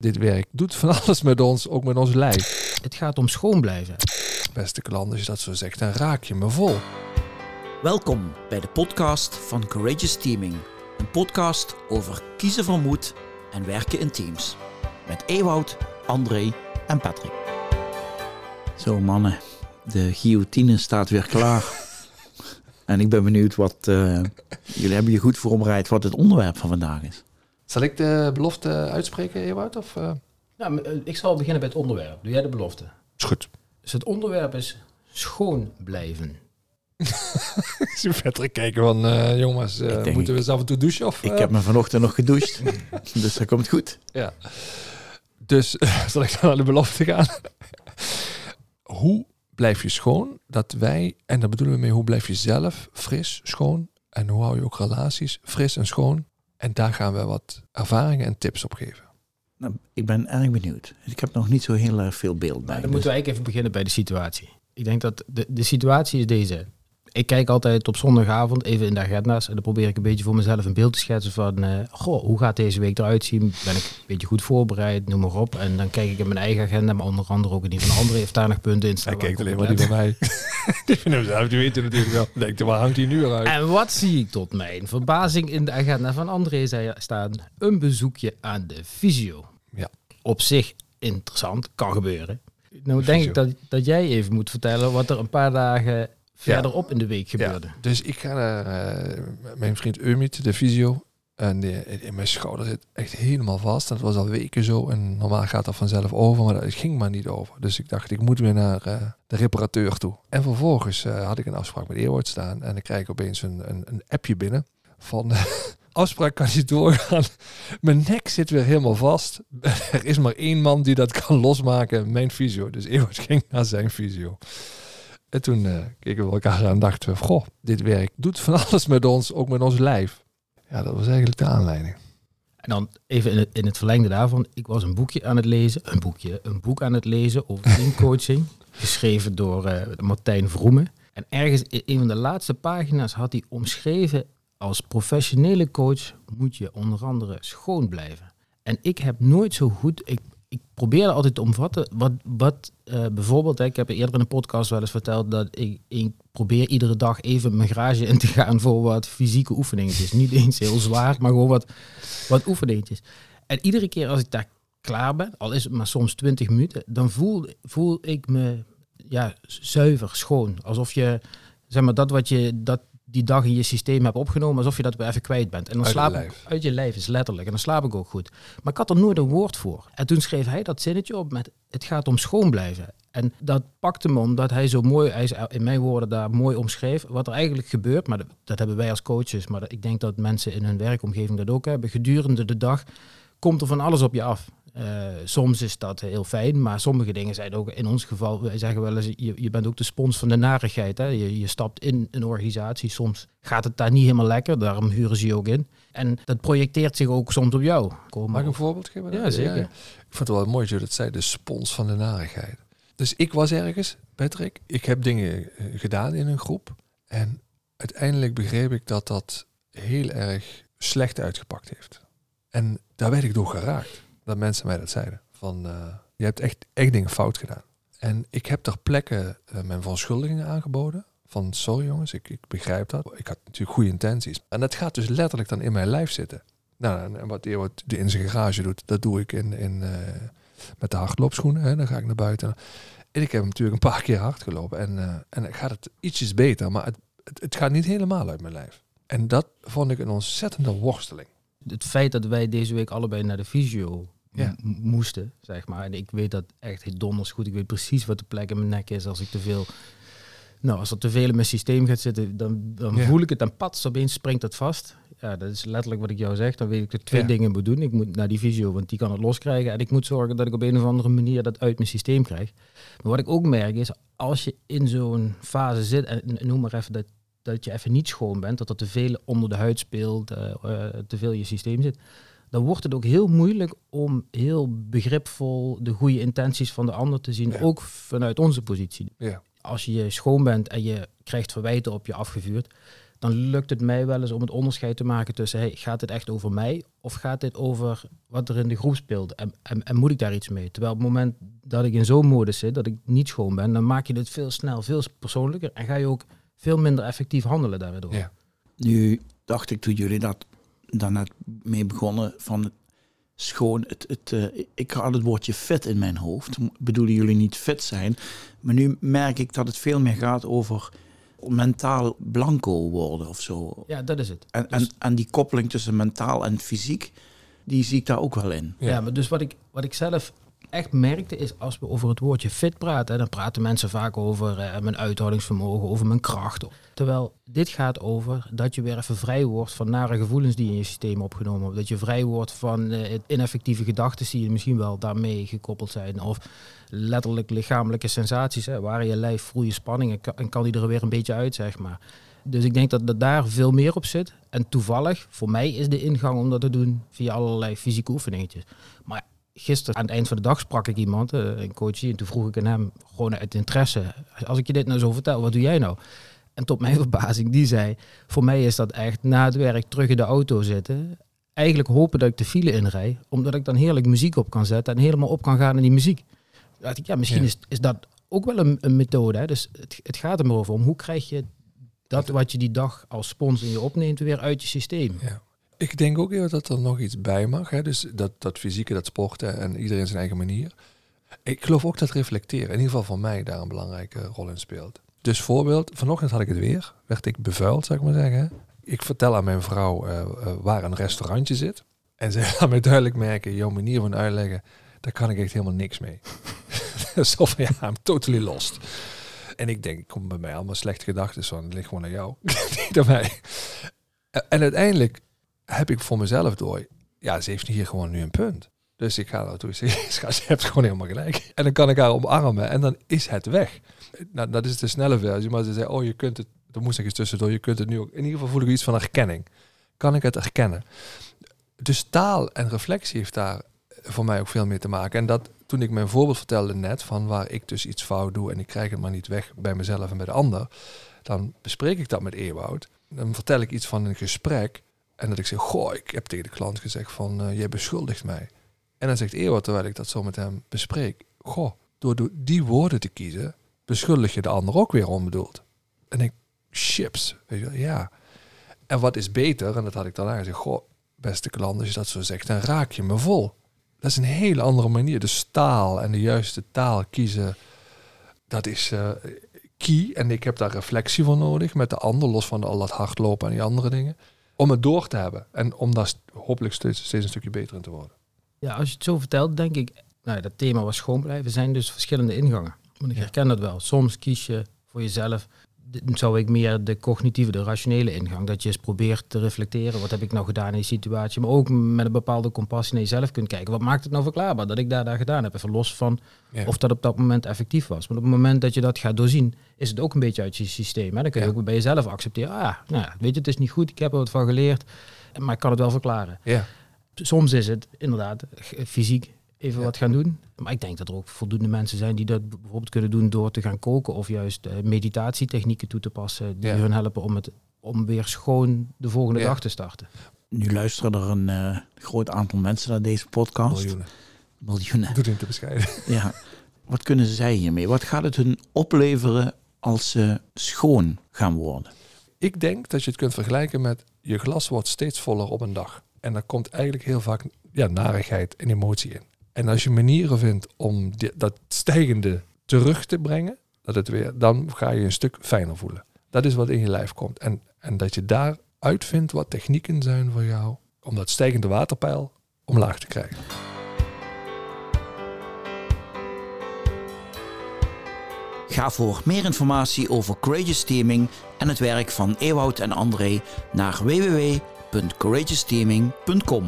Dit werk doet van alles met ons, ook met ons lijf. Het gaat om schoon blijven. Beste klant, als je dat zo zegt, dan raak je me vol. Welkom bij de podcast van Courageous Teaming. Een podcast over kiezen van moed en werken in teams. Met Ewout, André en Patrick. Zo mannen, de guillotine staat weer klaar. en ik ben benieuwd wat... eh, jullie hebben je goed voorbereid wat het onderwerp van vandaag is. Zal ik de belofte uitspreken, Ewout? Of, eh? Nou, eh, ik zal beginnen bij het onderwerp. Doe jij de belofte? Is goed. Dus het onderwerp is schoon blijven. Zie Patrick kijken van, eh, jongens, eh, denk- moeten we eens af en toe douchen? Of, Ik heb me vanochtend nog gedoucht, dus dat komt goed. Ja. Dus zal ik dan naar de belofte gaan? hoe blijf je schoon? Dat wij, en daar bedoelen we mee, hoe blijf je zelf fris, schoon? En hoe hou je ook relaties fris en schoon? En daar gaan we wat ervaringen en tips op geven. Nou, ik ben erg benieuwd. Ik heb nog niet zo heel erg veel beeld bij. Maar dan dus- moeten we eigenlijk even beginnen bij de situatie. Ik denk dat de, de situatie is deze. Ik kijk altijd op zondagavond even in de agenda's en dan probeer ik een beetje voor mezelf een beeld te schetsen van, eh, goh, hoe gaat deze week eruit zien? Ben ik een beetje goed voorbereid, noem maar op. En dan kijk ik in mijn eigen agenda, maar onder andere ook in die van anderen heeft daar nog punten in staan. Hij kijkt alleen maar die bij mij. die weten natuurlijk wel. Denkt, waar hangt hij nu eruit? En wat zie ik tot mijn verbazing in de agenda van André staan? Een bezoekje aan de fysio. Ja. Op zich interessant, kan gebeuren. Nou De denk ik dat, dat jij even moet vertellen wat er een paar dagen verderop in de week gebeurde. Ja, dus ik ga naar eh, mijn vriend Eumit, de fysio. En die- in mijn schouder zit echt helemaal vast. Dat was al weken zo. En normaal gaat dat vanzelf over, maar dat ging maar niet over. Dus ik dacht, ik moet weer naar eh, de reparateur toe. En vervolgens eh, had ik een afspraak met Ewout staan. En dan krijg ik opeens een, een, een appje binnen van... afspraak kan niet doorgaan. Mijn nek zit weer helemaal vast. Er is maar één man die dat kan losmaken. Mijn fysio. Dus Ewout ging naar zijn fysio. En toen eh, keken we elkaar aan en dachten we, goh, dit werk doet van alles met ons, ook met ons lijf. Ja, dat was eigenlijk de aanleiding. En dan even in het, in het verlengde daarvan. Ik was een boekje aan het lezen. Een boekje. Een boek aan het lezen over teamcoaching. geschreven door eh, Martijn Vroemen. En ergens in een van de laatste pagina's had hij omschreven... als professionele coach moet je onder andere schoon blijven. En ik heb nooit zo goed... Ik, ik probeerde altijd te omvatten wat, wat eh, bijvoorbeeld... Hè, ik heb eerder in een podcast wel eens verteld... dat ik, ik probeer iedere dag even mijn garage in te gaan... voor wat fysieke oefeningetjes. Niet eens heel zwaar, maar gewoon wat, wat oefeningetjes. En iedere keer als ik daar klaar ben, al is het maar soms 20 minuten, dan voel, voel ik me ja, zuiver, schoon. Alsof je, zeg maar, dat wat je dat die dag in je systeem hebt opgenomen, alsof je dat weer even kwijt bent. En dan Uit slaap ik uit je lijf is letterlijk. En dan slaap ik ook goed. Maar ik had er nooit een woord voor. En toen schreef hij dat zinnetje op met het gaat om schoon blijven. En dat pakte me omdat hij zo mooi, hij is in mijn woorden daar mooi omschreef, wat er eigenlijk gebeurt. Maar dat, dat hebben wij als coaches, maar ik denk dat mensen in hun werkomgeving dat ook hebben. Gedurende de dag komt er van alles op je af. Eh, soms is dat heel fijn, maar sommige dingen zijn ook in ons geval, wij zeggen wel eens, je, je bent ook de spons van de narigheid. Hè? Je, je stapt in een organisatie, soms gaat het daar niet helemaal lekker, daarom huren ze je ook in. En dat projecteert zich ook soms op jou. Kom Mag ik een voorbeeld geven? Ja, zeker. Ik vond het wel mooi dat je dat zei, de spons van de narigheid. Dus ik was ergens, Patrick, ik heb dingen eh, gedaan in een groep. En uiteindelijk begreep ik dat dat heel erg slecht uitgepakt heeft. En daar werd ik door geraakt. Dat mensen mij dat zeiden. Van, eh, je hebt echt, echt dingen fout gedaan. En ik heb ter plekke eh, mijn verontschuldigingen aangeboden. Van sorry jongens, ik, ik begrijp dat. Ik had natuurlijk goede intenties. En dat gaat dus letterlijk dan in mijn lijf zitten. Nou, en- wat Ewout in zijn garage doet, dat doe ik in, in, eh, met de hardloopschoenen. Hè. Dan ga ik naar buiten. En ik heb natuurlijk een paar keer hard gelopen. En, eh, en gaat het ietsjes beter, maar het, het, gaat niet helemaal uit mijn lijf. En dat vond ik een ontzettende worsteling. Het feit dat wij deze week allebei naar de fysio Ja. moesten, zeg maar. En ik weet dat echt donders goed. Ik weet precies wat de plek in mijn nek is als ik te veel... Nou, als er te veel in mijn systeem gaat zitten, dan, dan Ja. voel ik het en pats, opeens springt het vast. Ja, dat is letterlijk wat ik jou zeg. Dan weet ik dat ik twee Ja. dingen moet doen. Ik moet naar die fysio, want die kan het loskrijgen. En ik moet zorgen dat ik op een of andere manier dat uit mijn systeem krijg. Maar wat ik ook merk is, als je in zo'n fase zit, en noem maar even dat, dat je even niet schoon bent, dat er te veel onder de huid speelt, eh, eh, te veel in je systeem zit, dan wordt het ook heel moeilijk om heel begripvol de goede intenties van de ander te zien, Ja. ook vanuit onze positie. Ja. Als je schoon bent en je krijgt verwijten op je afgevuurd, dan lukt het mij wel eens om het onderscheid te maken tussen, hey, gaat dit echt over mij of gaat dit over wat er in de groep speelt en, en, en moet ik daar iets mee? Terwijl op het moment dat ik in zo'n modus zit, dat ik niet schoon ben, dan maak je dit veel snel, veel persoonlijker en ga je ook veel minder effectief handelen daardoor. Ja. Nu dacht ik toen jullie dat daarnet mee begonnen van schoon, het, het, eh, ik had het woordje fit in mijn hoofd. Bedoelen jullie niet fit zijn? Maar nu merk ik dat het veel meer gaat over mentaal blanco worden of zo. Ja, dat is het. En, Dus- en, en die koppeling tussen mentaal en fysiek, die zie ik daar ook wel in. Ja, maar dus wat ik, wat ik zelf echt merkte is als we over het woordje fit praten, dan praten mensen vaak over eh, mijn uithoudingsvermogen, over mijn kracht. Terwijl dit gaat over dat je weer even vrij wordt van nare gevoelens die in je systeem opgenomen worden. Dat je vrij wordt van eh, ineffectieve gedachten die misschien wel daarmee gekoppeld zijn. Of letterlijk lichamelijke sensaties. Hè, waar je lijf voel je spanning en kan, die er weer een beetje uit, zeg maar. Dus ik denk dat er daar veel meer op zit. En toevallig, voor mij is de ingang om dat te doen via allerlei fysieke oefeningetjes. Maar gisteren aan het eind van de dag sprak ik iemand, eh, een coachie, en toen vroeg ik aan hem gewoon uit interesse, als ik je dit nou zo vertel, wat doe jij nou? En tot mijn verbazing, die zei, voor mij is dat echt na het werk terug in de auto zitten, eigenlijk hopen dat ik de file inrij, omdat ik dan heerlijk muziek op kan zetten en helemaal op kan gaan in die muziek. Dacht ik, ja, misschien Ja. Is, is dat ook wel een, een methode. Hè? Dus het, het gaat er maar over om hoe krijg je dat wat je die dag als spons in je opneemt weer uit je systeem. Ja. Ik denk ook even dat er nog iets bij mag. Hè? Dus dat, dat fysieke, dat sporten en iedereen zijn eigen manier. Ik geloof ook dat reflecteren, in ieder geval voor mij, daar een belangrijke rol in speelt. Dus voorbeeld, vanochtend had ik het weer. Werd ik bevuild, zou ik maar zeggen. Ik vertel aan mijn vrouw eh, eh, waar een restaurantje zit. En zij laat mij duidelijk merken, jouw manier van uitleggen, daar kan ik echt helemaal niks mee. Zo van, ja, I'm totally lost. En ik denk, kom bij mij allemaal slechte gedachten van, het ligt gewoon aan jou, niet aan mij. En uiteindelijk heb ik voor mezelf door, ja, ze heeft hier gewoon nu een punt. Dus ik ga naartoe zeggen, ze hebt gewoon helemaal gelijk. En dan kan ik haar omarmen en dan is het weg. Nou, dat is de snelle versie, maar ze zei, oh, je kunt het, er moest ik eens tussendoor, je kunt het nu ook, in ieder geval voel ik iets van herkenning. Kan ik het herkennen? Dus taal en reflectie heeft daar voor mij ook veel mee te maken. En dat toen ik mijn voorbeeld vertelde net, van waar ik dus iets fout doe en ik krijg het maar niet weg bij mezelf en bij de ander, dan bespreek ik dat met Ewoud. Dan vertel ik iets van een gesprek en dat ik zeg, goh, ik heb tegen de klant gezegd van, eh, jij beschuldigt mij. En dan zegt Ewout, terwijl ik dat zo met hem bespreek, goh, door do- die woorden te kiezen, beschuldig je de ander ook weer onbedoeld. En ik, chips, weet je ja. En wat is beter, en dat had ik dan aangezegd, goh, beste klant, als je dat zo zegt, dan raak je me vol. Dat is een hele andere manier. Dus taal en de juiste taal kiezen, dat is eh, key. En ik heb daar reflectie voor nodig met de ander, los van al dat hardlopen en die andere dingen. Om het door te hebben en om daar hopelijk steeds, steeds een stukje beter in te worden. Ja, als je het zo vertelt, denk ik, nou, dat thema was schoon blijven, zijn dus verschillende ingangen. Want ik herken dat wel. Soms kies je voor jezelf, zou ik meer de cognitieve, de rationele ingang, dat je eens probeert te reflecteren, wat heb ik nou gedaan in die situatie, maar ook met een bepaalde compassie naar jezelf kunt kijken. Wat maakt het nou verklaarbaar dat ik daar, daar gedaan heb? Even los van Ja. of dat op dat moment effectief was. Want op het moment dat je dat gaat doorzien, is het ook een beetje uit je systeem. Hè? Dan kun je Ja. ook bij jezelf accepteren, ah, nou, ja, weet je, het is niet goed, ik heb er wat van geleerd, maar ik kan het wel verklaren ja. soms is het inderdaad g- fysiek even Ja. wat gaan doen. Maar ik denk dat er ook voldoende mensen zijn die dat bijvoorbeeld kunnen doen door te gaan koken of juist eh, meditatietechnieken toe te passen die Ja. hun helpen om, het, om weer schoon de volgende Ja. dag te starten. Nu luisteren er een eh, groot aantal mensen naar deze podcast. Miljoenen. Miljoenen. Doe het niet te bescheiden. Ja. Wat kunnen zij hiermee? Wat gaat het hun opleveren als ze schoon gaan worden? Ik denk dat je het kunt vergelijken met je glas wordt steeds voller op een dag. En daar komt eigenlijk heel vaak ja, narigheid en emotie in. En als je manieren vindt om dat stijgende terug te brengen, dat het weer, dan ga je een stuk fijner voelen. Dat is wat in je lijf komt. En, en dat je daar uitvindt wat technieken zijn voor jou om dat stijgende waterpeil omlaag te krijgen. Ga voor meer informatie over Courageous Teaming en het werk van Ewout en André naar www.courageousteaming.com.